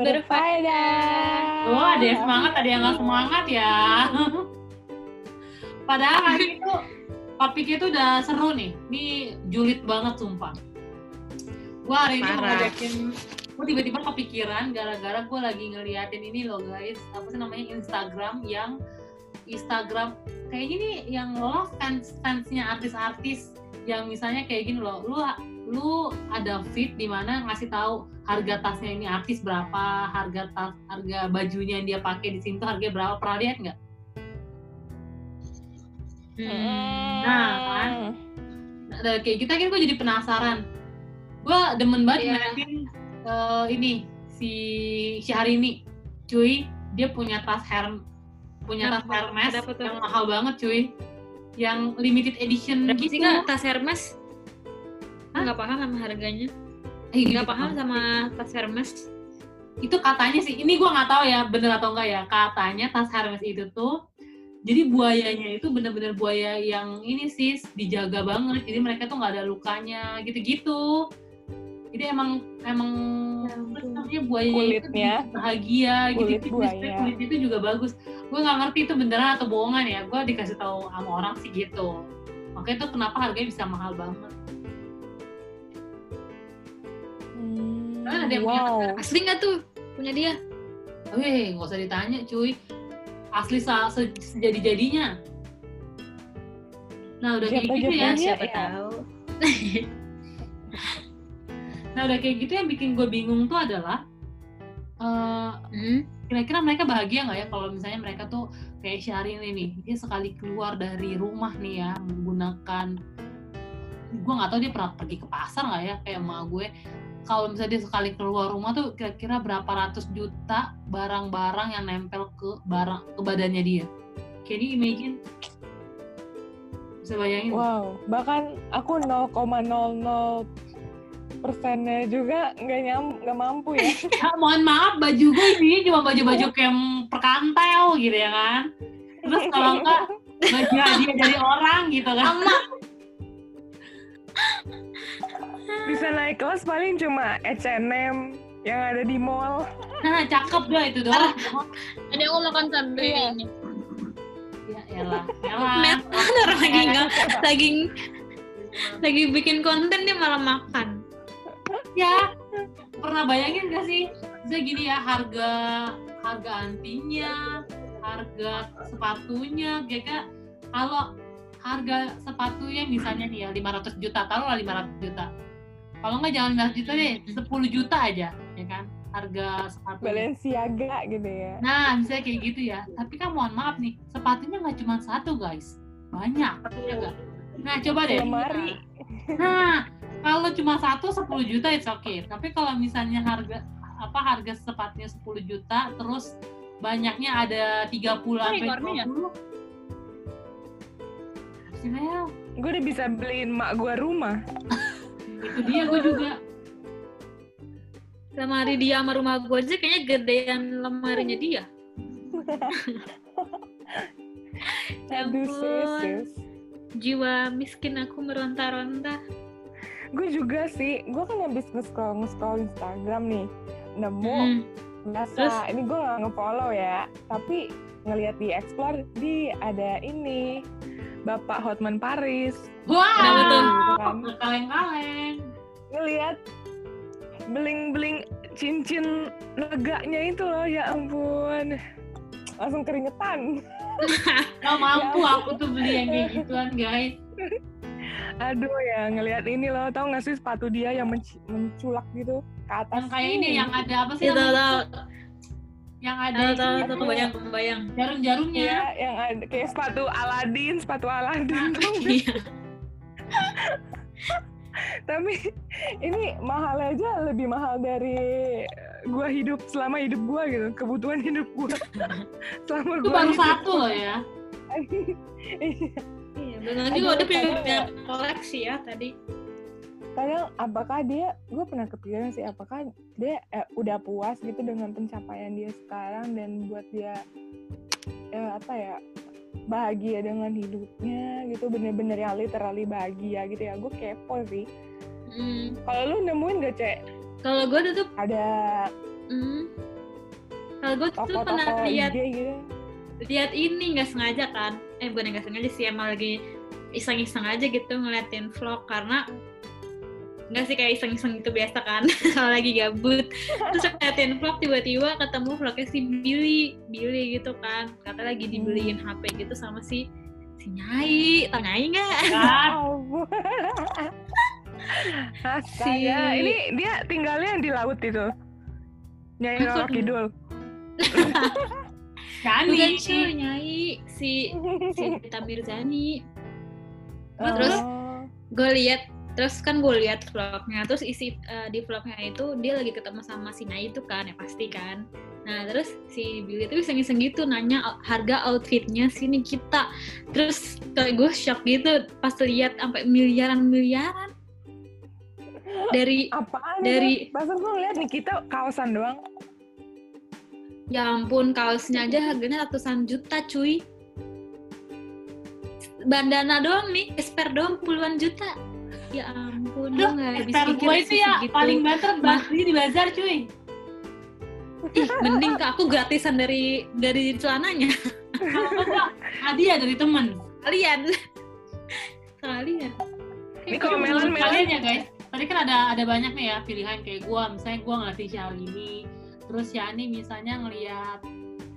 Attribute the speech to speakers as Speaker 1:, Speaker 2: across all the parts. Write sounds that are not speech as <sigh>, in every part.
Speaker 1: berfaedah.
Speaker 2: Oh, ada yang semangat, ada yang nggak semangat ya. <laughs> Padahal hari itu topiknya itu udah seru nih. Ini julid banget sumpah. Gua hari ini mau ngajakin gue tiba-tiba kepikiran gara-gara gue lagi ngeliatin ini loh guys apa sih namanya Instagram yang Instagram kayak gini yang lo fans fansnya artis-artis yang misalnya kayak gini loh lu lu ada feed di mana ngasih tahu harga tasnya ini artis berapa harga tas harga bajunya yang dia pakai di sini tuh harganya berapa pernah lihat nggak
Speaker 3: Hmm.
Speaker 2: Nah, kan? Nah, kayak kita kan gue jadi penasaran gue demen banget
Speaker 3: Iya.
Speaker 2: ngeliatin eh, ini si Syahrini cuy dia punya tas Herm punya tas
Speaker 3: Kenapa?
Speaker 2: Hermes yang mahal banget cuy yang limited edition
Speaker 3: Berapa
Speaker 2: gitu
Speaker 3: sih kak tas Hermes? Nggak paham sama harganya.
Speaker 2: Eh,
Speaker 3: Nggak
Speaker 2: gitu.
Speaker 3: paham sama tas Hermes.
Speaker 2: itu katanya sih ini gua nggak tahu ya bener atau enggak ya katanya tas Hermes itu tuh jadi buayanya itu bener-bener buaya yang ini sih dijaga banget jadi mereka tuh nggak ada lukanya gitu-gitu jadi emang emang
Speaker 3: Ya
Speaker 2: namanya buaya
Speaker 1: Kulitnya.
Speaker 2: itu bahagia
Speaker 1: Kulit
Speaker 2: gitu
Speaker 1: buaya.
Speaker 2: kulitnya itu juga bagus gue nggak ngerti itu beneran atau bohongan ya gue dikasih tahu sama orang sih gitu makanya itu kenapa harganya bisa mahal banget
Speaker 1: Hmm,
Speaker 2: Kan ada yang punya
Speaker 1: wow.
Speaker 3: Asli nggak tuh punya dia?
Speaker 2: Wih, nggak usah ditanya cuy. Asli sa- se- sejadi-jadinya. Nah udah kayak gitu ya.
Speaker 3: Siapa
Speaker 1: ya.
Speaker 3: tahu. <laughs>
Speaker 2: Nah udah kayak gitu yang bikin gue bingung tuh adalah eh,
Speaker 3: Hmm?
Speaker 2: kira-kira mereka bahagia nggak ya kalau misalnya mereka tuh kayak Syahrini nih, dia sekali keluar dari rumah nih ya menggunakan gue nggak tahu dia pernah pergi ke pasar nggak ya kayak emak gue kalau misalnya dia sekali keluar rumah tuh kira-kira berapa ratus juta barang-barang yang nempel ke barang ke badannya dia can you imagine bisa bayangin?
Speaker 1: Wow, bahkan aku 0,00 persennya juga nggak nyam nggak mampu ya. <laughs>
Speaker 2: Ya, mohon maaf baju gue ini cuma baju-baju kem perkantel gitu ya kan terus kalau enggak baju hadiah dari orang gitu kan
Speaker 3: Sama.
Speaker 1: Bisa naik kelas paling cuma H&M yang ada di mall.
Speaker 2: Nah, cakep dah itu doang.
Speaker 3: Ada yang mau makan sambil
Speaker 1: Iya.
Speaker 3: ini.
Speaker 2: Ya elah, elah.
Speaker 3: Net orang lagi nggak lagi lagi bikin konten dia malah makan.
Speaker 2: Ya, pernah bayangin gak sih? Bisa gini ya, harga harga antinya, harga sepatunya, kayak kalau harga sepatunya misalnya nih ya 500 juta, taruhlah 500 juta. Kalau nggak jangan 500 juta deh, 10 juta aja, ya kan? Harga sepatu.
Speaker 1: Balenciaga gitu ya.
Speaker 2: Nah, misalnya kayak gitu ya. Tapi kan mohon maaf nih, sepatunya nggak cuma satu guys, banyak. Ya nggak? Nah, coba deh.
Speaker 1: Lemari.
Speaker 2: Nah, kalau cuma satu 10 juta it's okay. Tapi kalau misalnya harga apa harga sepatunya 10 juta terus banyaknya ada 30 sampai
Speaker 3: ekornya ya?
Speaker 2: 20. Simel,
Speaker 1: Gue udah bisa beliin mak gue rumah. <laughs>
Speaker 2: itu dia gue juga.
Speaker 3: Lemari dia sama rumah gue aja kayaknya gedean lemarinya dia. <laughs> Ya ampun. Jiwa miskin aku meronta-ronta.
Speaker 1: Gue juga sih, gue kan habis nge-scroll nge-scroll Instagram nih, nemu
Speaker 3: Hmm.
Speaker 1: biasa.
Speaker 3: Terus?
Speaker 1: Ini gue nggak nge-follow ya, tapi ngelihat di explore di ada ini Bapak Hotman Paris.
Speaker 2: Wah,
Speaker 3: Kenapa tuh?
Speaker 1: Gitu kan.
Speaker 2: kaleng-kaleng.
Speaker 1: Ngelihat beling-beling cincin leganya itu loh, ya ampun. Langsung keringetan.
Speaker 2: Gak <laughs> mampu aku tuh beli yang kayak gituan guys. <laughs>
Speaker 1: Aduh ya, ngelihat ini loh, tau gak sih sepatu dia yang menculak gitu ke atas.
Speaker 2: Yang kayak ini yang ada apa sih?
Speaker 3: Itu
Speaker 2: namanya?
Speaker 3: tahu
Speaker 2: Yang ada
Speaker 3: tahu
Speaker 2: ini,
Speaker 3: tahu kebayang kebayang.
Speaker 2: jarum-jarumnya.
Speaker 1: Iya, yang ada kayak sepatu Aladin, sepatu Aladin. <laughs>
Speaker 3: Iya. <laughs>
Speaker 1: Tapi ini mahal aja lebih mahal dari gua hidup selama hidup gua gitu, kebutuhan hidup gua. <laughs> selama
Speaker 2: Itu
Speaker 1: gua
Speaker 2: baru
Speaker 1: hidup.
Speaker 2: satu loh ya.
Speaker 1: Iya.
Speaker 3: Iya, belum lagi lo udah punya
Speaker 1: ya.
Speaker 3: koleksi ya tadi.
Speaker 1: Kadang apakah dia, gue pernah kepikiran sih, apakah dia eh, udah puas gitu dengan pencapaian dia sekarang dan buat dia eh, apa ya bahagia dengan hidupnya gitu, bener-bener yang literally bahagia gitu ya. Gue kepo sih.
Speaker 3: Hmm.
Speaker 1: Kalau lu nemuin gak cek
Speaker 3: Kalau gue tuh
Speaker 1: ada
Speaker 3: hmm, kalau gue tuh pernah lihat
Speaker 1: gitu
Speaker 3: lihat ini nggak sengaja kan eh bukan nggak sengaja sih emang lagi iseng-iseng aja gitu ngeliatin vlog karena nggak sih kayak iseng-iseng gitu biasa kan <laughs> kalau lagi gabut terus aku ngeliatin vlog tiba-tiba ketemu vlognya si Billy Billy gitu kan kata lagi dibeliin HP gitu sama si si Nyai tau Nyai nggak
Speaker 2: Kan? <laughs>
Speaker 1: ampun
Speaker 3: Si-
Speaker 1: Astaga, ini dia tinggalnya di laut itu. Nyai? Roro Kidul. <laughs>
Speaker 2: Shani
Speaker 3: bukan cuy Nyai si si Dita Mirzani Terus?
Speaker 1: Oh.
Speaker 3: gue lihat terus kan gue lihat vlognya terus isi eh, di vlognya itu dia lagi ketemu sama si Nai itu kan ya pasti kan. Nah terus si Billy itu iseng-iseng gitu nanya harga outfitnya si Nikita. Terus kayak gue shock gitu pas lihat sampai miliaran miliaran dari
Speaker 1: Apaan
Speaker 3: Dari-?
Speaker 1: Masa gue ngeliat nih kita kaosan doang.
Speaker 3: ya ampun kaosnya aja harganya ratusan juta cuy. Bandana doang nih esper doang puluhan juta ya ampun gue
Speaker 2: Duh,
Speaker 3: nggak habis
Speaker 2: gue itu ya
Speaker 3: segitu.
Speaker 2: paling banter beli di bazar cuy.
Speaker 3: Ih, mending ke aku gratisan dari dari celananya
Speaker 2: Kalau enggak hadiah dari temen.
Speaker 3: kalian kalian
Speaker 1: Ini kalau
Speaker 2: Tapi
Speaker 1: Melan, Melan.
Speaker 2: kalian ya guys, tadi kan ada ada banyak nih ya pilihan kayak gua, misalnya gua ngelatih Syalini, terus Yani misalnya ngelihat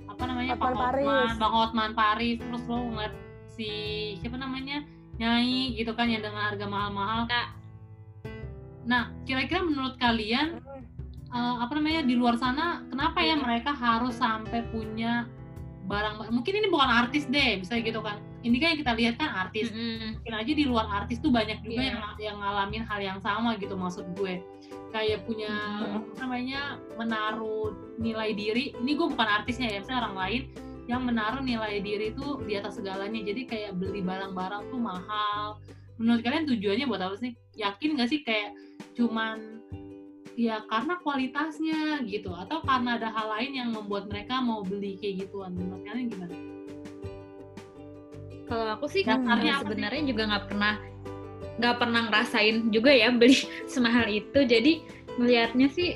Speaker 2: apa namanya Pak Hotman,
Speaker 1: Paris.
Speaker 2: Bang Hotman Paris, terus lo ngeliat si siapa namanya Nyai gitu kan yang dengan harga mahal-mahal. Nah, kira-kira menurut kalian eh, apa namanya di luar sana kenapa ya mereka harus sampai punya barang mungkin ini bukan artis deh misalnya gitu kan ini kan yang kita lihat kan artis
Speaker 3: Mm-mm.
Speaker 2: mungkin aja di luar artis tuh banyak juga
Speaker 3: Iya.
Speaker 2: yang yang ngalamin hal yang sama gitu maksud gue kayak punya
Speaker 1: Mhm.
Speaker 2: apa namanya menaruh nilai diri ini gue bukan artisnya ya misalnya orang lain yang menaruh nilai diri itu di atas segalanya. Jadi kayak beli barang-barang tuh mahal. Menurut kalian tujuannya buat apa sih? Yakin gak sih kayak cuman ya karena kualitasnya gitu? Atau karena ada hal lain yang membuat mereka mau beli kayak gituan? Menurut kalian gimana?
Speaker 3: Kalau aku sih eh,
Speaker 2: apa sih?
Speaker 3: sebenarnya juga nggak pernah nggak pernah ngerasain juga ya beli <laughs> semahal itu. Jadi melihatnya sih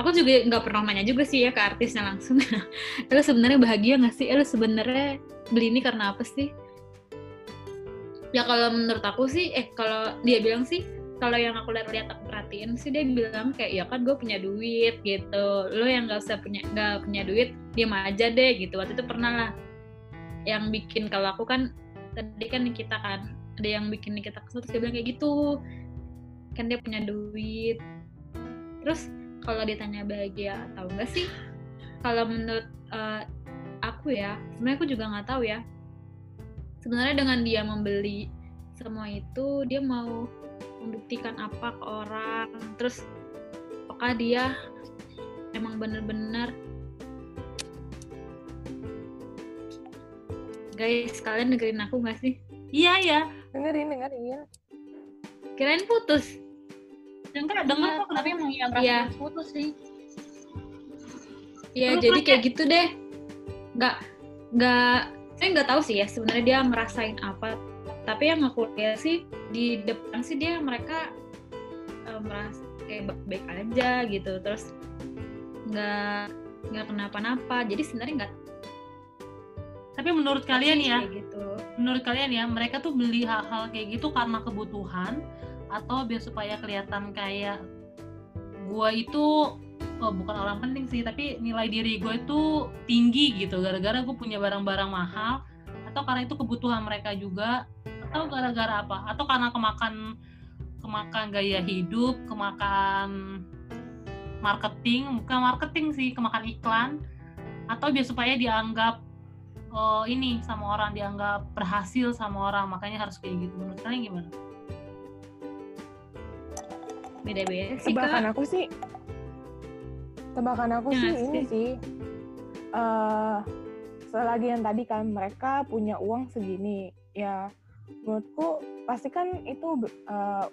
Speaker 3: aku juga nggak pernah nanya juga sih ya ke artisnya langsung. <laughs> Lu sebenarnya bahagia nggak sih? Eh, lu sebenarnya beli ini karena apa sih? Ya kalau menurut aku sih eh kalau dia bilang sih kalau yang aku lihat-lihat aku perhatiin sih dia bilang kayak ya kan gue punya duit gitu. Lo yang nggak usah punya nggak punya duit diam aja deh gitu. Waktu itu pernah lah. Yang bikin kalau aku kan tadi kan kita kan ada yang bikin kita kesel terus dia bilang kayak gitu. Kan dia punya duit. Terus kalau ditanya bahagia atau enggak sih? Kalau menurut eh, aku ya sebenarnya aku juga nggak tahu ya. Sebenarnya dengan dia membeli semua itu dia mau membuktikan apa ke orang terus apakah dia emang bener-bener guys kalian dengerin aku nggak sih?
Speaker 2: Iya ya
Speaker 1: Dengerin, dengerin.
Speaker 3: kirain putus
Speaker 2: enggak dengar kok
Speaker 4: tapi emang yang
Speaker 3: Iya.
Speaker 4: rasa putus sih.
Speaker 3: Ya
Speaker 2: Terus
Speaker 3: jadi kayak gitu deh. Nggak nggak saya nggak tahu sih ya sebenarnya dia ngerasain apa. Tapi yang aku lihat sih di depan sih dia mereka eh, merasa kayak baik aja gitu. Terus nggak nggak kenapa-napa. Jadi sebenarnya nggak
Speaker 2: tapi menurut kalian ya
Speaker 3: gitu.
Speaker 2: menurut kalian ya mereka tuh beli hal-hal kayak gitu karena kebutuhan atau biar supaya kelihatan kayak gua itu oh, bukan orang penting sih tapi nilai diri gue itu tinggi gitu. Gara-gara gue punya barang-barang mahal atau karena itu kebutuhan mereka juga atau gara-gara apa? Atau karena kemakan kemakan gaya hidup kemakan marketing bukan marketing sih kemakan iklan. Atau biar supaya dianggap oh ini sama orang dianggap berhasil sama orang makanya harus kayak gitu. Menurut kalian gimana?
Speaker 3: Beda-beda sih
Speaker 1: Tebakan
Speaker 3: kak
Speaker 1: aku sih, tebakan aku
Speaker 3: Ya
Speaker 1: sih ini
Speaker 3: sih?
Speaker 1: eh selagi yang tadi kan mereka punya uang segini, ya menurutku pasti kan itu eh,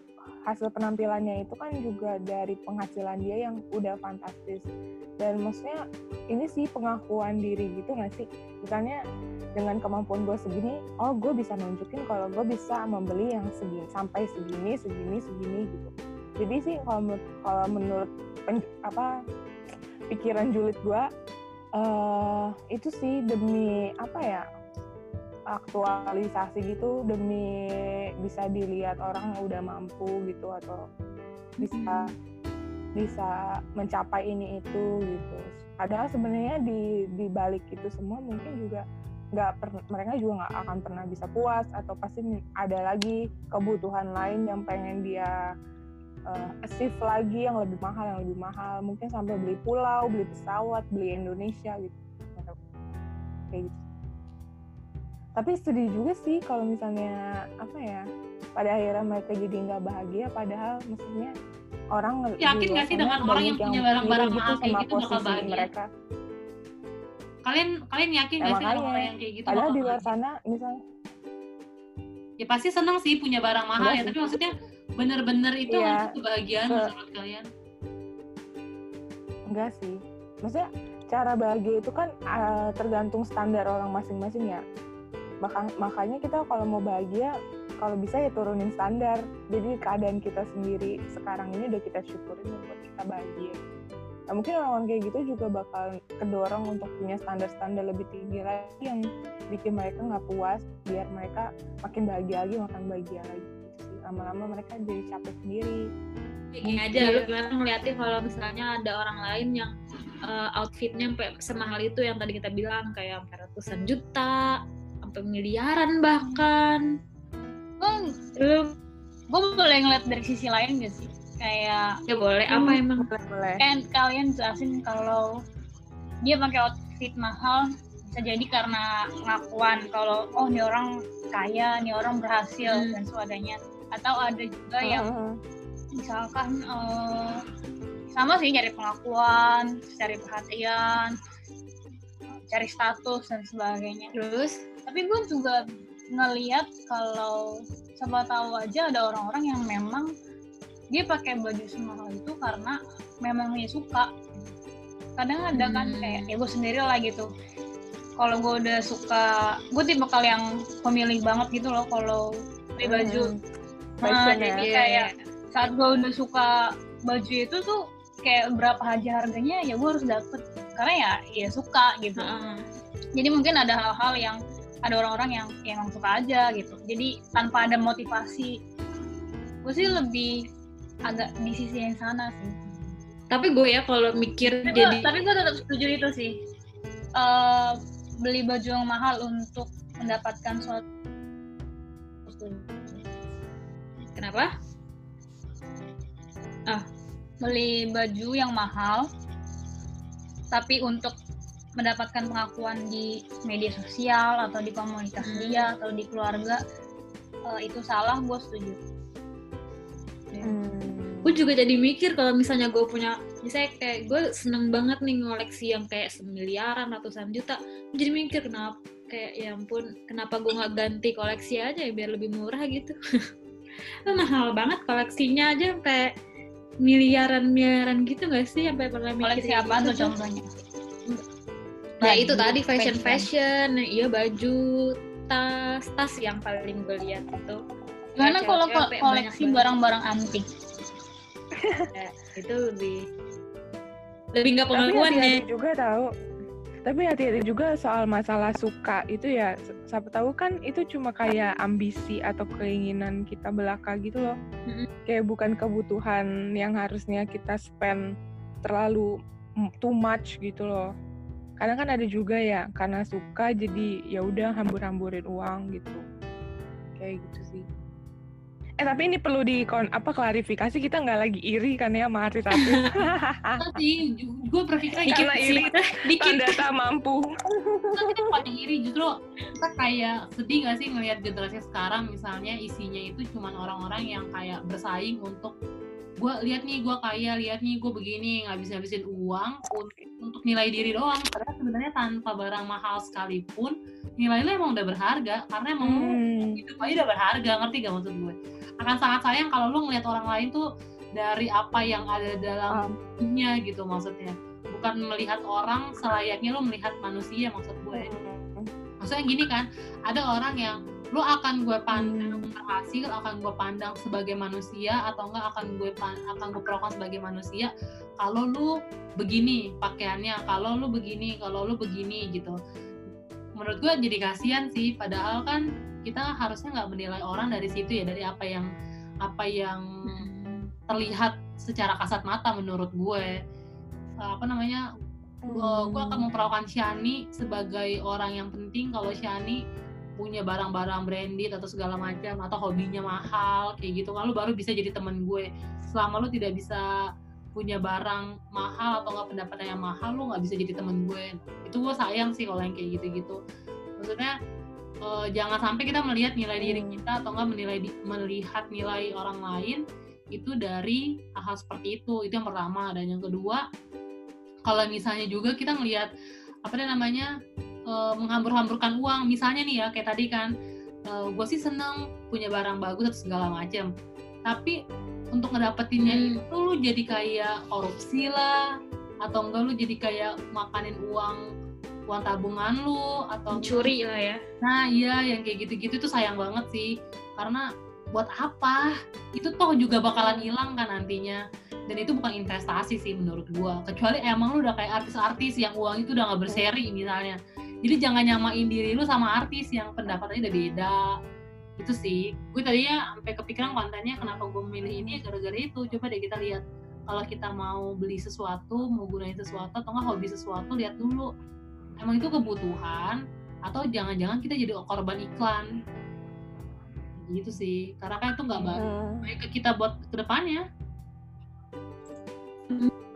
Speaker 1: hasil penampilannya itu kan juga dari penghasilan dia yang udah fantastis. Dan maksudnya ini sih pengakuan diri gitu nggak sih? Misalnya dengan kemampuan gue segini, oh gue bisa nunjukin kalau gue bisa membeli yang segini sampai segini, segini, segini gitu. Jadi sih kalau menurut, kalau menurut pen- apa pikiran julid gue, eh itu sih demi apa ya aktualisasi gitu demi bisa dilihat orang yang udah mampu gitu atau bisa bisa mencapai ini itu gitu. Padahal sebenarnya di di balik itu semua mungkin juga nggak mereka juga nggak akan pernah bisa puas atau pasti ada lagi kebutuhan lain yang pengen dia uh, achieve lagi yang lebih mahal yang lebih mahal mungkin sampai beli pulau beli pesawat beli Indonesia gitu kayak gitu tapi sedih juga sih kalau misalnya apa ya pada akhirnya mereka jadi nggak bahagia padahal maksudnya orang
Speaker 2: Yakin
Speaker 1: nggak
Speaker 2: sih dengan orang yang punya barang-barang mahal kayak
Speaker 1: sama
Speaker 2: gitu bakal bahagia?
Speaker 1: mereka
Speaker 2: kalian kalian yakin
Speaker 1: Ya,
Speaker 2: gak sih
Speaker 1: makanya.
Speaker 2: orang yang kayak gitu
Speaker 1: padahal
Speaker 2: bakal
Speaker 1: di luar sana misal
Speaker 2: ya pasti seneng sih punya barang mahal ya
Speaker 1: sih.
Speaker 2: tapi maksudnya bener-bener itu untuk kebahagiaan
Speaker 1: Ke-
Speaker 2: menurut kalian?
Speaker 1: Enggak sih. Maksudnya cara bahagia itu kan uh, tergantung standar orang masing-masing ya. Maka, makanya kita kalau mau bahagia kalau bisa ya turunin standar. Jadi keadaan kita sendiri sekarang ini udah kita syukurin buat kita bahagia. Nah mungkin orang-orang kayak gitu juga bakal kedorong untuk punya standar-standar lebih tinggi lagi yang bikin mereka nggak puas biar mereka makin bahagia lagi makin bahagia lagi. Lama-lama mereka jadi capek sendiri.
Speaker 3: Kayak gini aja lu gimana ngeliatin kalau misalnya ada orang lain yang uh, outfitnya sampai semahal itu yang tadi kita bilang kayak sampai ratusan juta sampai miliaran bahkan.
Speaker 4: Gue
Speaker 3: lu
Speaker 4: gue boleh ngeliat dari sisi lain gak sih? Kayak
Speaker 3: ya boleh apa
Speaker 1: Hmm,
Speaker 3: emang?
Speaker 1: boleh boleh.
Speaker 4: Kan kalian jelasin kalau dia pakai outfit mahal bisa jadi karena pengakuan kalau oh ini orang kaya, ini orang berhasil
Speaker 3: Hmm.
Speaker 4: dan sebagainya. Atau ada juga yang misalkan eh, sama sih cari pengakuan, cari perhatian, cari status dan sebagainya.
Speaker 3: terus
Speaker 4: Tapi gue juga ngeliat kalau siapa tahu aja ada orang-orang yang memang dia pakai baju semahal itu karena memang dia suka. Kadang ada kan
Speaker 3: Hmm.
Speaker 4: kayak ya gue sendiri lah gitu. Kalau gue udah suka, gue tipe kali yang pemilih banget gitu loh kalau beli baju.
Speaker 1: Hmm.
Speaker 4: Nah, jadi
Speaker 1: ya.
Speaker 4: kayak saat gue udah suka baju itu tuh kayak berapa aja harganya ya gue harus dapet karena ya ya suka gitu.
Speaker 3: Heeh.
Speaker 4: Jadi mungkin ada hal-hal yang ada orang-orang yang ya emang suka aja gitu. Jadi tanpa ada motivasi, gue sih lebih agak di sisi yang sana sih.
Speaker 3: tapi gue ya kalau mikir
Speaker 4: Tapi
Speaker 3: jadi
Speaker 4: gue tapi gue tetap setuju itu sih. Eh, beli baju yang mahal untuk mendapatkan suatu
Speaker 3: kenapa
Speaker 4: beli baju yang mahal tapi untuk mendapatkan pengakuan di media sosial atau di komunitas
Speaker 3: Hmm.
Speaker 4: dia atau di keluarga eh, itu salah gue setuju
Speaker 1: Hmm.
Speaker 3: gue juga jadi mikir kalau misalnya gue punya misalnya kayak gue seneng banget nih ngoleksi yang kayak semiliaran ratusan juta gue jadi mikir kenapa kayak ya ampun kenapa gue nggak ganti koleksi aja ya biar lebih murah gitu Itu <laughs> mahal banget koleksinya aja sampai miliaran miliaran gitu gak sih sampai pernah mikir
Speaker 4: koleksi apaan
Speaker 3: gitu
Speaker 4: tuh contohnya
Speaker 3: Nah itu
Speaker 4: Baju,
Speaker 3: tadi fashion
Speaker 4: fashion.
Speaker 3: fashion, iya baju, tas, tas yang paling gue lihat itu.
Speaker 4: gimana kalau koleksi barang-barang antik
Speaker 3: banget. itu lebih lebih nggak pengakuan ya.
Speaker 1: juga tahu tapi hati-hati juga soal masalah suka itu ya. Siapa tahu kan itu cuma kayak ambisi atau keinginan kita belaka gitu loh. Kayak bukan kebutuhan yang harusnya kita spend terlalu too much gitu loh. Kadang kan ada juga ya karena suka jadi ya udah hambur-hamburin uang gitu. Kayak gitu sih eh tapi ini perlu di apa klarifikasi kita nggak lagi iri kan ya sama artis-artis
Speaker 2: sih gue berpikir
Speaker 3: Dikit
Speaker 1: Karena
Speaker 3: sih,
Speaker 1: iri.
Speaker 3: dikit.
Speaker 1: tanda tak mampu
Speaker 2: kita paling iri justru kita kayak sedih gak sih ngelihat generasi sekarang misalnya isinya itu cuman orang-orang yang kayak bersaing untuk gue lihat nih gue kaya lihat nih gue begini ngabis ngabisin uang untuk, untuk nilai diri doang. Padahal sebenarnya tanpa barang mahal sekalipun nilai lo emang udah berharga karena emang
Speaker 1: Hmm.
Speaker 2: hidup aja udah berharga ngerti gak maksud gue? Akan sangat sayang kalau lo ngeliat orang lain tuh dari apa yang ada dalam
Speaker 1: Um,
Speaker 2: dunia gitu maksudnya. Bukan melihat orang selayaknya lo melihat manusia maksud gue. Maksudnya gini kan ada orang yang lo akan gue pandang berhasil akan gue pandang sebagai manusia atau enggak akan gue akan gue perlakukan sebagai manusia kalau lu begini pakaiannya kalau lu begini kalau lu begini gitu. Menurut gue jadi kasihan sih padahal kan kita harusnya nggak menilai orang dari situ ya dari apa yang apa yang terlihat secara kasat mata menurut gue. Apa namanya? Gue akan memperlakukan Shani sebagai orang yang penting. Kalau Shani punya barang-barang branded atau segala macam atau hobinya mahal kayak gitu kan lu baru bisa jadi temen gue. Selama lu tidak bisa punya barang mahal atau nggak pendapatan yang mahal lu nggak bisa jadi temen gue. Itu gue sayang sih kalau yang kayak gitu-gitu. Maksudnya uh, jangan sampai kita melihat nilai diri kita atau nggak menilai melihat nilai orang lain itu dari hal-hal seperti itu. Itu yang pertama. Dan yang kedua kalau misalnya juga kita ngelihat apa namanya uh, menghambur-hamburkan uang. Misalnya nih ya kayak tadi kan uh, gue sih seneng punya barang bagus atau segala macam tapi untuk ngedapetinnya hmm. itu lu jadi kayak korupsi lah. Atau enggak lu jadi kayak makanin uang uang tabungan lu atau
Speaker 3: curi lah ya.
Speaker 2: Nah iya yang kayak gitu-gitu itu sayang banget sih. Karena buat apa? Itu toh juga bakalan hilang kan nantinya. Dan itu bukan investasi sih menurut gua. Kecuali emang lu udah kayak artis-artis yang uang itu udah nggak berseri misalnya jadi jangan nyamain diri lu sama artis yang pendapatannya udah beda. Itu sih. Gue tadinya sampai kepikiran kontennya kenapa gue memilih ini ya gara-gara itu. Coba deh kita lihat. Kalau kita mau beli sesuatu mau gunain sesuatu atau nggak hobi sesuatu lihat dulu. Emang itu kebutuhan atau jangan-jangan kita jadi korban iklan? Gitu sih. Karena kan itu nggak baik. Hmm. baik ke kita buat ke depannya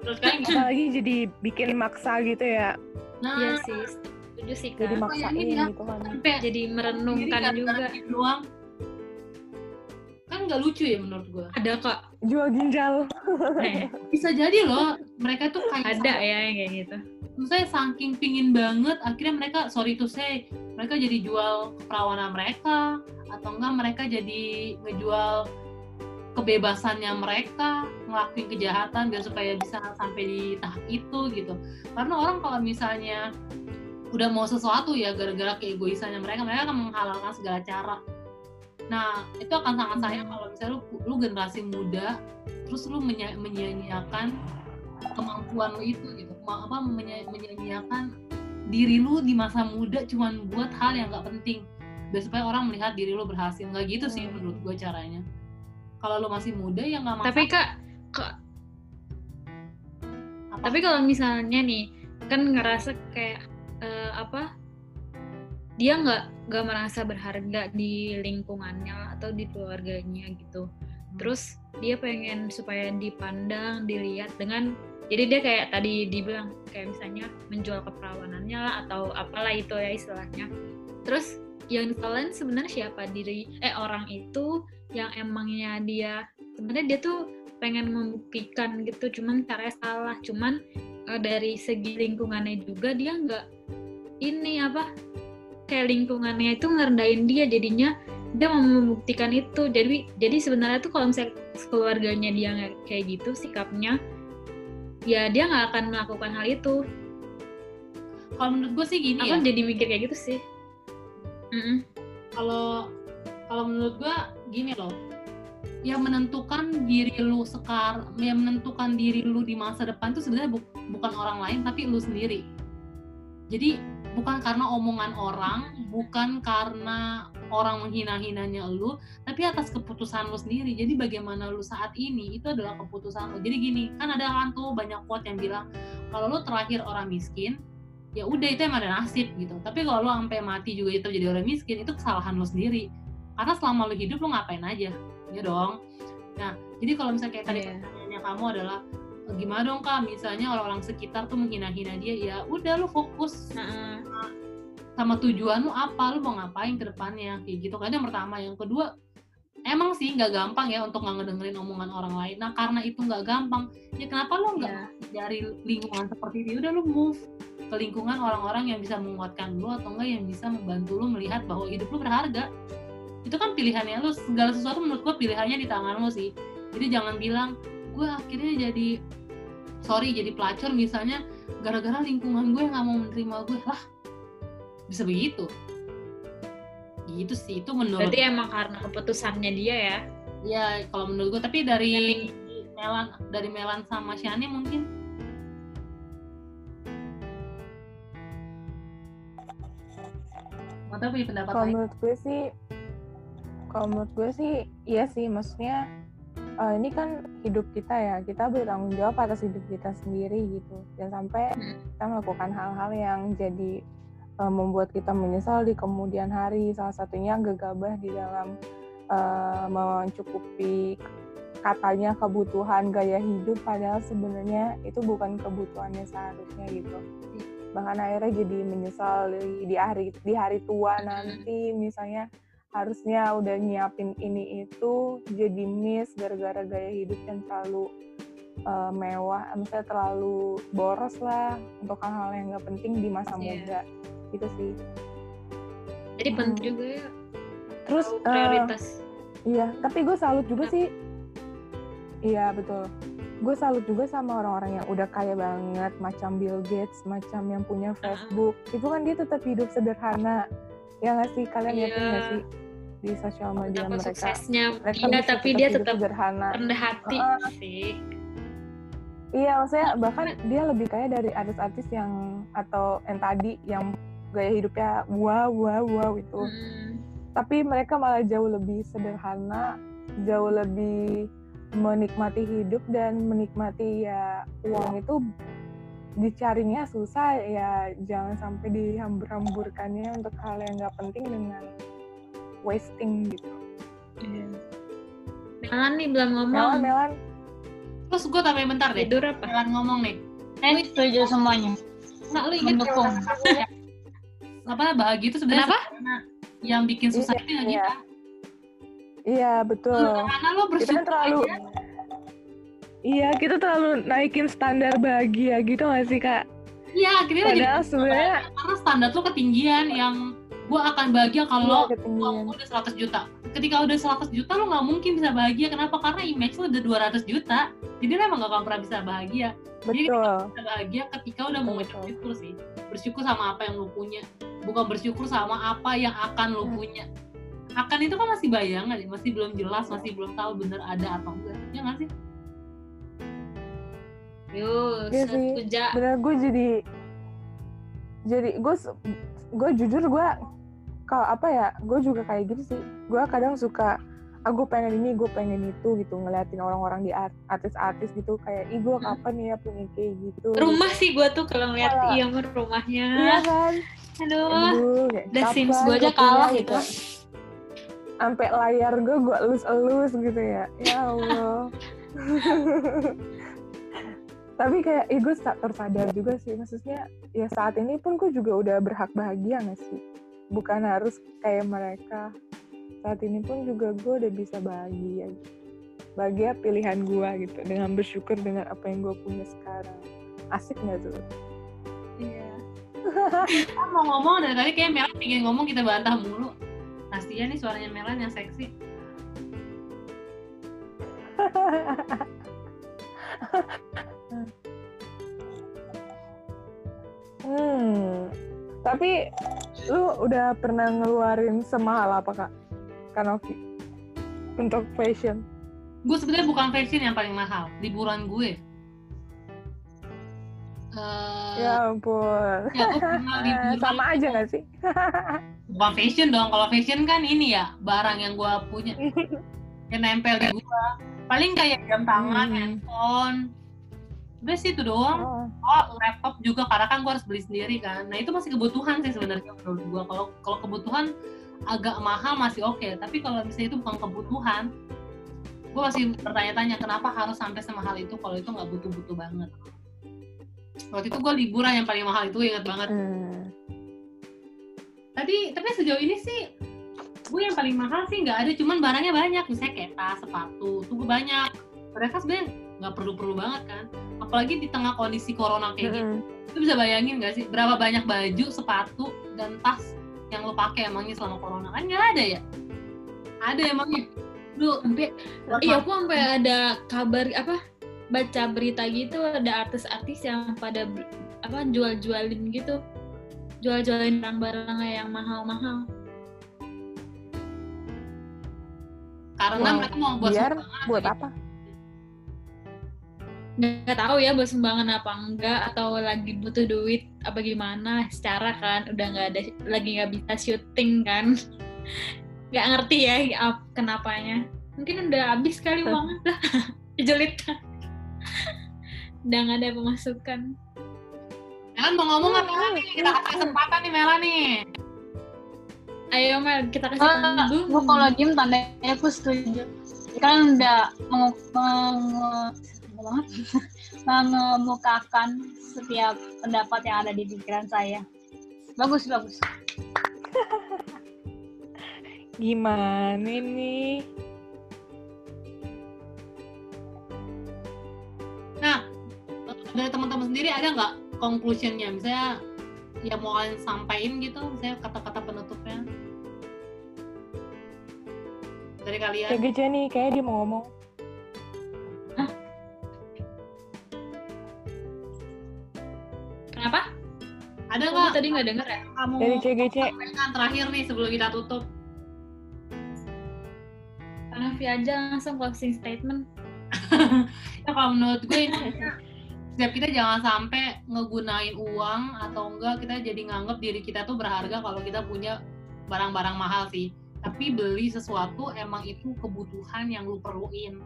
Speaker 1: Terus kan apalagi jadi bikin maksa gitu ya.
Speaker 3: Nah, iya sih. Setuju sih kan.
Speaker 1: Jadi maksain ya. gitu kan.
Speaker 3: Sampai jadi merenungkan juga.
Speaker 2: Doang. Kan nggak lucu ya menurut gua.
Speaker 3: Ada kok.
Speaker 1: Jual ginjal.
Speaker 2: Eh, bisa jadi loh. Mereka tuh kayak
Speaker 3: ada ya yang kayak gitu.
Speaker 2: Saya saking pingin banget, akhirnya mereka sorry to say, mereka jadi jual keperawanan mereka atau enggak mereka jadi ngejual kebebasannya mereka ngelakuin kejahatan biar supaya bisa sampai di tahap itu gitu karena orang kalau misalnya udah mau sesuatu ya gara-gara keegoisannya mereka mereka akan menghalalkan segala cara. Nah itu akan sangat sayang kalau misalnya lu, lu generasi muda terus lu menyia-nyiakan kemampuan lu itu gitu. Apa menyia-nyiakan diri lu di masa muda cuman buat hal yang nggak penting. Biar supaya orang melihat diri lu berhasil. Nggak gitu sih menurut gue caranya. Kalau lo masih muda ya nggak masalah.
Speaker 3: Tapi kak. Kak tapi kalau misalnya nih kan ngerasa kayak uh, apa dia nggak nggak merasa berharga di lingkungannya atau di keluarganya gitu. Hmm. terus dia pengen supaya dipandang dilihat dengan jadi dia kayak tadi dibilang kayak misalnya menjual keperawanannya lah atau apalah itu ya istilahnya. Terus yang kalian sebenarnya siapa? Diri eh orang itu yang emangnya dia sebenarnya dia tuh pengen membuktikan gitu cuman caranya salah. Cuman uh, dari segi lingkungannya juga dia nggak ini apa kayak lingkungannya itu ngerendahin dia jadinya dia mau membuktikan itu. Jadi jadi sebenarnya tuh kalau misalnya keluarganya dia nggak kayak gitu sikapnya ya dia nggak akan melakukan hal itu.
Speaker 2: Kalau menurut gue sih gini
Speaker 3: aku
Speaker 2: ya.
Speaker 3: jadi mikir kayak gitu sih.
Speaker 2: Kalau kalau menurut gue gini loh. Yang menentukan diri lu sekarang yang menentukan diri lu di masa depan itu sebenarnya bu bukan orang lain tapi lu sendiri jadi bukan karena omongan orang bukan karena orang menghina-hinanya lu tapi atas keputusan lu sendiri. Jadi bagaimana lu saat ini itu adalah keputusan lu. Jadi gini kan ada kan tuh banyak quote yang bilang kalau lu terakhir orang miskin ya udah itu emang ada nasib gitu. Tapi kalau lu sampai mati juga itu jadi orang miskin itu kesalahan lu sendiri. Karena selama lu hidup lu ngapain aja? Ya dong. Nah jadi kalau misalnya kayak tadi yeah. pertanyaannya kamu adalah gimana dong kak? Misalnya orang-orang sekitar tuh menghina-hina dia ya udah lu fokus. Nah, sama tujuan lu apa? Lu mau ngapain ke depannya? Kayak gitu. Kan yang pertama. Yang kedua emang sih nggak gampang ya untuk nggak ngedengerin omongan orang lain. Nah karena itu nggak gampang ya kenapa lu nggak yeah. dari lingkungan seperti itu udah lu move ke lingkungan orang-orang yang bisa menguatkan lu atau enggak yang bisa membantu lu melihat bahwa hidup lu berharga. Itu kan pilihannya lu. Segala sesuatu menurut gue pilihannya di tangan lu sih. Jadi jangan bilang gue akhirnya jadi sorry jadi pelacur misalnya gara-gara lingkungan gue nggak mau menerima gue. Lah bisa begitu? Gitu sih itu menurut
Speaker 3: Berarti emang karena keputusannya dia ya.
Speaker 2: ya kalau menurut gue. Tapi dari Melan dari Melan sama Shani mungkin? Mata punya pendapat
Speaker 1: Kalau
Speaker 2: lain?
Speaker 1: menurut gue sih, kalau menurut gue sih, iya sih. Maksudnya eh, ini kan hidup kita ya, kita bertanggung jawab atas hidup kita sendiri gitu. Dan sampai
Speaker 3: Hmm.
Speaker 1: kita melakukan hal-hal yang jadi eh, membuat kita menyesal di kemudian hari. Salah satunya gegabah di dalam eh, mencukupi katanya kebutuhan gaya hidup, padahal sebenarnya itu bukan kebutuhannya seharusnya gitu bahkan akhirnya jadi menyesal di, di hari di hari tua nanti misalnya harusnya udah nyiapin ini itu jadi miss gara-gara gaya hidup yang terlalu uh, mewah misalnya terlalu boros lah untuk hal-hal yang nggak penting di masa
Speaker 3: Iya.
Speaker 1: muda gitu sih
Speaker 3: Jadi
Speaker 1: Hmm.
Speaker 3: penting juga ya
Speaker 1: terus uh,
Speaker 3: prioritas.
Speaker 1: Iya, tapi gue salut juga sih. Iya betul. Gue salut juga sama orang-orang yang udah kaya banget, macam Bill Gates, macam yang punya Facebook. Itu kan dia tetap hidup sederhana. Ya nggak sih? Kalian
Speaker 3: Iya.
Speaker 1: yakin nggak sih di sosial media
Speaker 3: Betapa
Speaker 1: mereka?
Speaker 3: suksesnya
Speaker 1: Mereka bisa
Speaker 3: tapi dia tetap
Speaker 1: sederhana.
Speaker 3: rendah hati
Speaker 1: Heeh.
Speaker 3: sih.
Speaker 1: Iya, maksudnya bahkan dia lebih kaya dari artis-artis yang atau yang tadi yang gaya hidupnya wow wow wow itu.
Speaker 3: Hmm.
Speaker 1: tapi mereka malah jauh lebih sederhana, jauh lebih menikmati hidup dan menikmati ya uang itu dicarinya susah ya jangan sampai dihambur-hamburkannya untuk hal yang nggak penting dengan wasting gitu.
Speaker 3: Iya. Melan nih belum ngomong.
Speaker 1: Melan, Melan,
Speaker 2: terus gue tambahin bentar deh
Speaker 3: Tidur apa?
Speaker 2: Melan ngomong nih
Speaker 4: Eh, setuju semuanya.
Speaker 2: nggak lu inget
Speaker 4: Mendukung.
Speaker 2: apa bahagia itu sebenarnya
Speaker 3: Kenapa?
Speaker 2: sederhana. yang bikin susah
Speaker 1: Iya,
Speaker 2: itu yang
Speaker 1: iya.
Speaker 2: kita
Speaker 1: iya betul.
Speaker 2: karena lo
Speaker 1: kan
Speaker 2: bersyukur
Speaker 1: terlalu,
Speaker 2: aja.
Speaker 1: Iya kita terlalu naikin standar bahagia gitu nggak sih kak?
Speaker 2: iya akhirnya lo jadi
Speaker 1: Padahal sebenarnya
Speaker 2: karena standar lo ketinggian yang gue akan bahagia kalau
Speaker 1: iya,
Speaker 2: uang udah 100 juta. Ketika udah 100 juta lo nggak mungkin bisa bahagia. Kenapa? Karena image lo udah 200 juta. Jadi lo emang gak akan pernah bisa bahagia. Jadi
Speaker 1: Betul.
Speaker 2: bisa bahagia ketika udah mau
Speaker 1: Betul, betul.
Speaker 2: bersyukur sih. Bersyukur sama apa yang lo punya. Bukan bersyukur sama apa yang akan lo
Speaker 1: Hmm.
Speaker 2: punya. Akan itu kan masih bayangan ya masih belum jelas masih belum tahu bener ada atau enggak. Ya nggak sih
Speaker 3: Yuk,
Speaker 1: Iya sih. bener gue jadi jadi gue gue jujur gue kalau apa ya gue juga kayak gitu sih gue kadang suka ah gue pengen ini gue pengen itu gitu ngeliatin orang-orang di art- artis-artis gitu kayak ih gue
Speaker 3: Hmm.
Speaker 1: kapan ya punya kayak gitu
Speaker 3: Rumah sih gue tuh kalau ngeliat
Speaker 1: Iya.
Speaker 3: iya rumahnya.
Speaker 1: iya kan
Speaker 3: Aduh. The Sims gue aja kalah gitu.
Speaker 1: sampai layar gue gue elus-elus gitu ya ya Allah <laughs> tapi kayak ih gue sa- tersadar juga sih maksudnya ya saat ini pun gue juga udah berhak bahagia gak sih? Bukan harus kayak mereka. Saat ini pun juga gue udah bisa bahagia. Bahagia pilihan gue gitu dengan bersyukur dengan apa yang gue punya sekarang. Asik nggak tuh?
Speaker 3: Iya. <laughs>
Speaker 2: Kan mau ngomong dari tadi kayak Melan pingin ngomong kita bantah mulu. Kasihan nih suaranya Melan yang seksi <laughs>
Speaker 1: Hmm. Tapi lu udah pernah ngeluarin semahal apa kak? Kanovi untuk fashion.
Speaker 2: gue sebenarnya bukan fashion yang paling mahal liburan gue Eh,
Speaker 1: ya ampun.
Speaker 2: ya pernah <laughs> liburan
Speaker 1: Sama aja gak sih?
Speaker 2: bukan fashion dong kalau fashion kan ini ya barang yang gue punya <laughs> yang nempel di gue paling kayak jam tangan
Speaker 1: Hmm.
Speaker 2: handphone udah sih itu doang.
Speaker 1: Oh,
Speaker 2: oh laptop juga karena kan gue harus beli sendiri kan. Nah itu masih kebutuhan sih sebenarnya menurut gue kalau kalau kebutuhan agak mahal masih oke. Tapi kalau misalnya itu bukan kebutuhan gue masih bertanya-tanya kenapa harus sampai semahal itu kalau itu nggak butuh-butuh banget? Waktu itu gue liburan yang paling mahal itu ingat banget.
Speaker 1: Hmm.
Speaker 2: tadi tapi sejauh ini sih gue yang paling mahal sih nggak ada. Cuman barangnya banyak misalnya kayak tas sepatu tuh gue banyak mereka sebenarnya nggak perlu-perlu banget kan. Apalagi di tengah kondisi corona kayak gitu.
Speaker 1: Mm-mm.
Speaker 2: lu bisa bayangin gak sih berapa banyak baju sepatu dan tas yang lo pakai emangnya selama corona? Kan nggak ada ya? Ada emangnya? Lu
Speaker 3: Sampai iya
Speaker 2: ma-
Speaker 3: aku sampai ada kabar apa baca berita gitu ada artis-artis yang pada apa jual-jualin gitu. Jual-jualin barang-barang yang mahal-mahal.
Speaker 2: Karena
Speaker 1: Wow.
Speaker 2: mereka mau buat
Speaker 1: Biar buat apa?
Speaker 3: Nggak tahu ya buat sumbangan apa enggak atau lagi butuh duit apa gimana secara kan udah nggak ada lagi nggak bisa syuting kan. <laughs> Nggak ngerti ya ap- kenapanya. Mungkin udah habis kali uangnya <laughs> jelit udah nggak ada pemasukan.
Speaker 2: Melan mau ngomong nggak Mela nih kita kasih kesempatan nih Mela nih.
Speaker 3: Ayo Mel kita kasih
Speaker 4: Oh,
Speaker 3: panggung
Speaker 4: gue kalau diem tandanya aku setuju. Kan udah meng, meng- apa banget? <laughs> mengemukakan setiap pendapat yang ada di pikiran saya. Bagus, bagus. <laughs>
Speaker 1: Gimana nih?
Speaker 2: Nah, dari teman-teman sendiri ada nggak conclusionnya? Misalnya yang mau kalian sampaikan gitu, misalnya kata-kata penutupnya dari kalian.
Speaker 1: CGC nih, kayak dia mau ngomong.
Speaker 3: Tadi nggak denger ya
Speaker 2: kamu
Speaker 1: Dari CGC.
Speaker 2: terakhir nih sebelum kita tutup?
Speaker 3: Hanafi aja langsung closing statement <laughs>
Speaker 2: Ya, kalau menurut gue ini setiap kita jangan sampai ngegunain uang atau enggak kita jadi nganggep diri kita tuh berharga kalau kita punya barang-barang mahal sih. Tapi beli sesuatu emang itu kebutuhan yang lu perluin.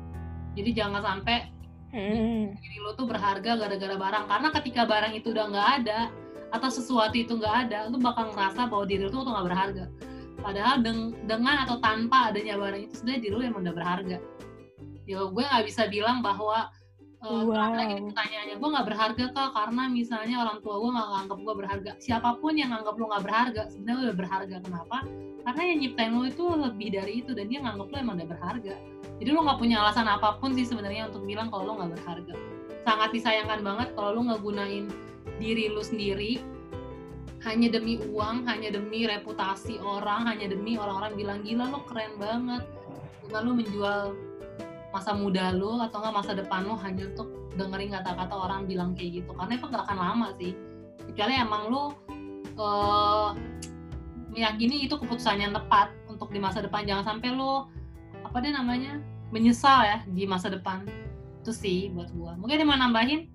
Speaker 2: Jadi jangan sampai
Speaker 1: Hmm.
Speaker 2: diri lu tuh berharga gara-gara barang. Karena ketika barang itu udah nggak ada atau sesuatu itu nggak ada, lu bakal ngerasa bahwa diri lu tuh nggak berharga. Padahal deng- dengan atau tanpa adanya barang itu sebenarnya diri lu emang udah berharga. Ya gue nggak bisa bilang bahwa uh,
Speaker 1: Wow.
Speaker 2: lagi pertanyaannya gue nggak berharga kak karena misalnya orang tua gue nggak nganggap gue berharga. Siapa pun yang nganggap lu nggak berharga sebenarnya udah berharga. Kenapa? Karena yang nyiptain lu itu lebih dari itu dan dia nganggap lu emang udah berharga. Jadi lu nggak punya alasan apa pun sih sebenarnya untuk bilang kalau lu nggak berharga. Sangat disayangkan banget kalau lu nggak gunain diri lu sendiri hanya demi uang, hanya demi reputasi orang, hanya demi orang-orang bilang gila lu keren banget. Dengan lu menjual masa muda lu atau nggak masa depan lu hanya untuk dengerin kata-kata orang bilang kayak gitu. Karena itu nggak akan lama sih. Kecuali emang lu eh meyakini itu keputusan yang tepat untuk di masa depan. Jangan sampai lu apa deh namanya menyesal ya di masa depan. Itu sih buat gua. Mungkin ada mau nambahin?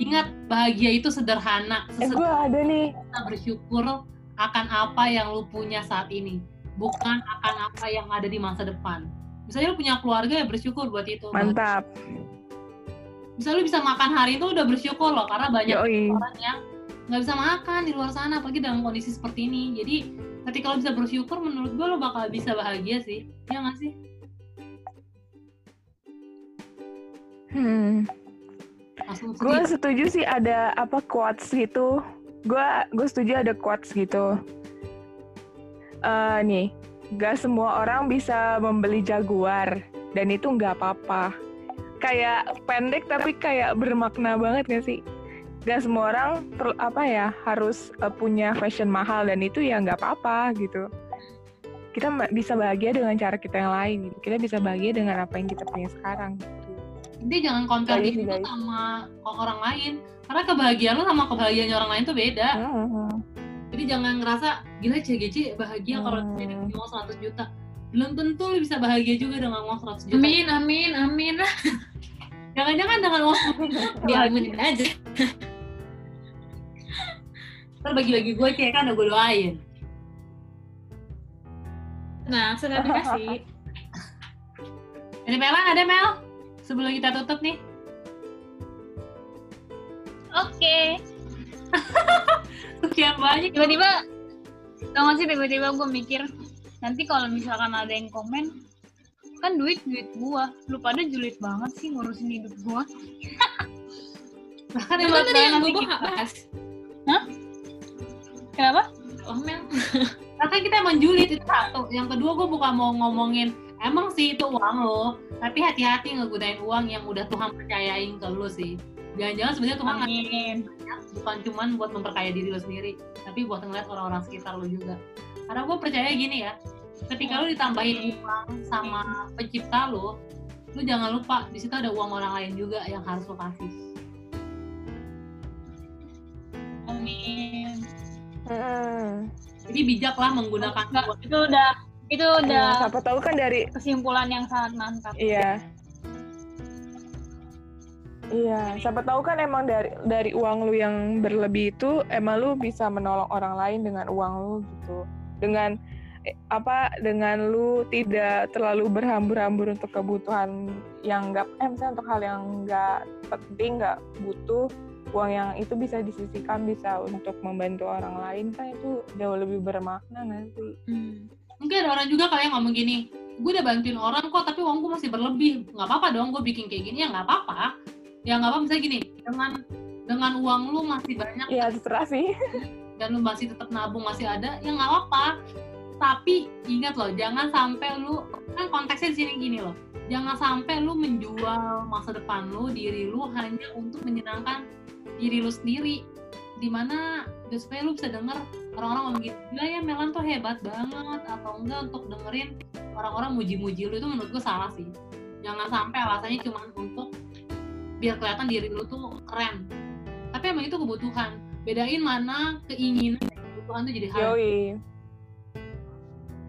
Speaker 2: Ingat bahagia itu sederhana.
Speaker 1: Eh, gue ada nih.
Speaker 2: kita bersyukur akan apa yang lu punya saat ini, bukan akan apa yang ada di masa depan. Misalnya lu punya keluarga ya bersyukur buat itu.
Speaker 1: Mantap.
Speaker 2: Misalnya lu bisa makan hari itu udah bersyukur loh karena banyak
Speaker 1: Yoi.
Speaker 2: orang yang nggak bisa makan di luar sana apalagi dalam kondisi seperti ini. Jadi ketika lo bisa bersyukur menurut gue lo bakal bisa bahagia sih. Ya nggak sih?
Speaker 1: Hmm. Gue setuju sih ada apa quotes gitu. Gue gue setuju ada quotes gitu. Eh nih, gak semua orang bisa membeli jaguar dan itu nggak apa-apa. Kayak pendek tapi kayak bermakna banget gak sih? Gak semua orang per- apa ya harus eh, punya fashion mahal dan itu ya nggak apa-apa gitu. Kita bisa bahagia dengan cara kita yang lain. Gitu. Kita bisa bahagia dengan apa yang kita punya sekarang. Gitu.
Speaker 2: Jadi jangan compare diri
Speaker 1: guys.
Speaker 2: sama orang lain. Karena kebahagiaan lo sama kebahagiaan orang lain tuh beda.
Speaker 1: Hmm.
Speaker 2: Jadi jangan ngerasa gila CGC bahagia kalau
Speaker 1: Hmm.
Speaker 2: dia dapat uang 100 juta. Belum tentu lo bisa bahagia juga dengan uang 100 juta.
Speaker 3: amin amin amin <laughs>
Speaker 2: Jangan-jangan dengan uang 100 juta <laughs>
Speaker 3: diaminin aja
Speaker 2: Ntar bagi-bagi gue kayak kan udah gue doain.
Speaker 3: nah sudah dikasih
Speaker 2: Dari Mela ada Mel? Sebelum kita tutup nih.
Speaker 4: Oke. <laughs>
Speaker 2: Sekian banyak.
Speaker 4: Tiba-tiba, tau gak sih tiba-tiba gue mikir, nanti kalau misalkan ada yang komen, kan duit duit gua, lu pada julid banget sih ngurusin hidup gua.
Speaker 2: Bahkan yang
Speaker 3: tadi yang gue bahas
Speaker 4: Kenapa?
Speaker 3: oh Mel
Speaker 2: Bahkan kita emang julid itu satu. Yang kedua gue bukan mau ngomongin emang sih itu uang lo, tapi hati-hati ngegunain uang yang udah Tuhan percayain ke lo sih. Jangan-jangan sebenarnya Tuhan ngasih
Speaker 4: Amin.
Speaker 2: bukan cuman buat memperkaya diri lo sendiri, tapi buat ngeliat orang-orang sekitar lo juga. Karena gue percaya gini ya, ketika lo ditambahin uang sama pencipta lo, lo jangan lupa di situ ada uang orang lain juga yang harus lo kasih.
Speaker 4: Amin.
Speaker 1: Hmm.
Speaker 2: Jadi bijaklah menggunakan
Speaker 4: Enggak,
Speaker 2: uang.
Speaker 4: itu udah itu udah
Speaker 1: Iya, siapa tahu kan dari
Speaker 4: kesimpulan yang sangat mantap
Speaker 1: Iya. Iya, siapa tahu kan emang dari dari uang lu yang berlebih itu emang lu bisa menolong orang lain dengan uang lu gitu. Dengan eh, apa dengan lu tidak terlalu berhambur-hambur untuk kebutuhan yang enggak eh misalnya untuk hal yang enggak penting, enggak butuh uang yang itu bisa disisihkan bisa untuk membantu orang lain kan itu jauh lebih bermakna nanti.
Speaker 3: Hmm.
Speaker 2: Mungkin ada orang juga kali yang ngomong gini gue udah bantuin orang kok tapi uang gue masih berlebih. Nggak apa-apa dong gue bikin kayak gini ya nggak apa-apa. Ya nggak apa misalnya gini dengan dengan uang lu masih banyak
Speaker 1: Iya, terserah sih. <laughs>
Speaker 2: dan lu masih tetap nabung masih ada ya nggak apa-apa. Tapi ingat loh jangan sampai lu kan konteksnya di sini gini loh. Jangan sampai lu menjual masa depan lu diri lu hanya untuk menyenangkan diri lu sendiri di mana ya supaya lu bisa denger orang-orang ngomong gitu gila ya Melan tuh hebat banget atau enggak untuk dengerin orang-orang muji-muji lu itu menurut gue salah sih jangan sampai alasannya cuma untuk biar kelihatan diri lu tuh keren tapi emang itu kebutuhan bedain mana keinginan dan kebutuhan tuh jadi hal
Speaker 1: Yoi.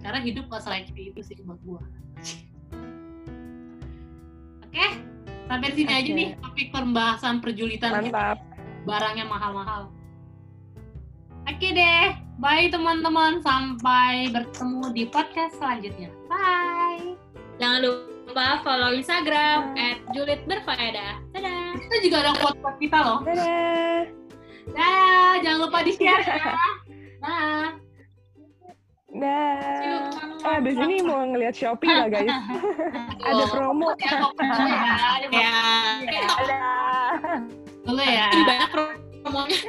Speaker 2: karena hidup gak selektif itu sih buat gua oke sampai di sini aja
Speaker 1: Oke.
Speaker 2: nih topik pembahasan perjulitan
Speaker 1: Mantap.
Speaker 2: barang yang mahal-mahal oke deh bye teman-teman sampai bertemu di podcast selanjutnya bye
Speaker 3: Jangan lupa follow Instagram @julitberfaedah. Dadah.
Speaker 2: kita juga ada quote-quote kita loh
Speaker 1: Dadah.
Speaker 2: dah jangan lupa di share ya <laughs> nah
Speaker 1: Dah. Eh, abis ini mau ngeliat Shopee lah guys. <laughs> Ada promo.
Speaker 2: ya pokoknya ya <laughs>
Speaker 3: Ya.
Speaker 1: Dadah.
Speaker 2: dulu ya
Speaker 3: Lebih banyak promonya.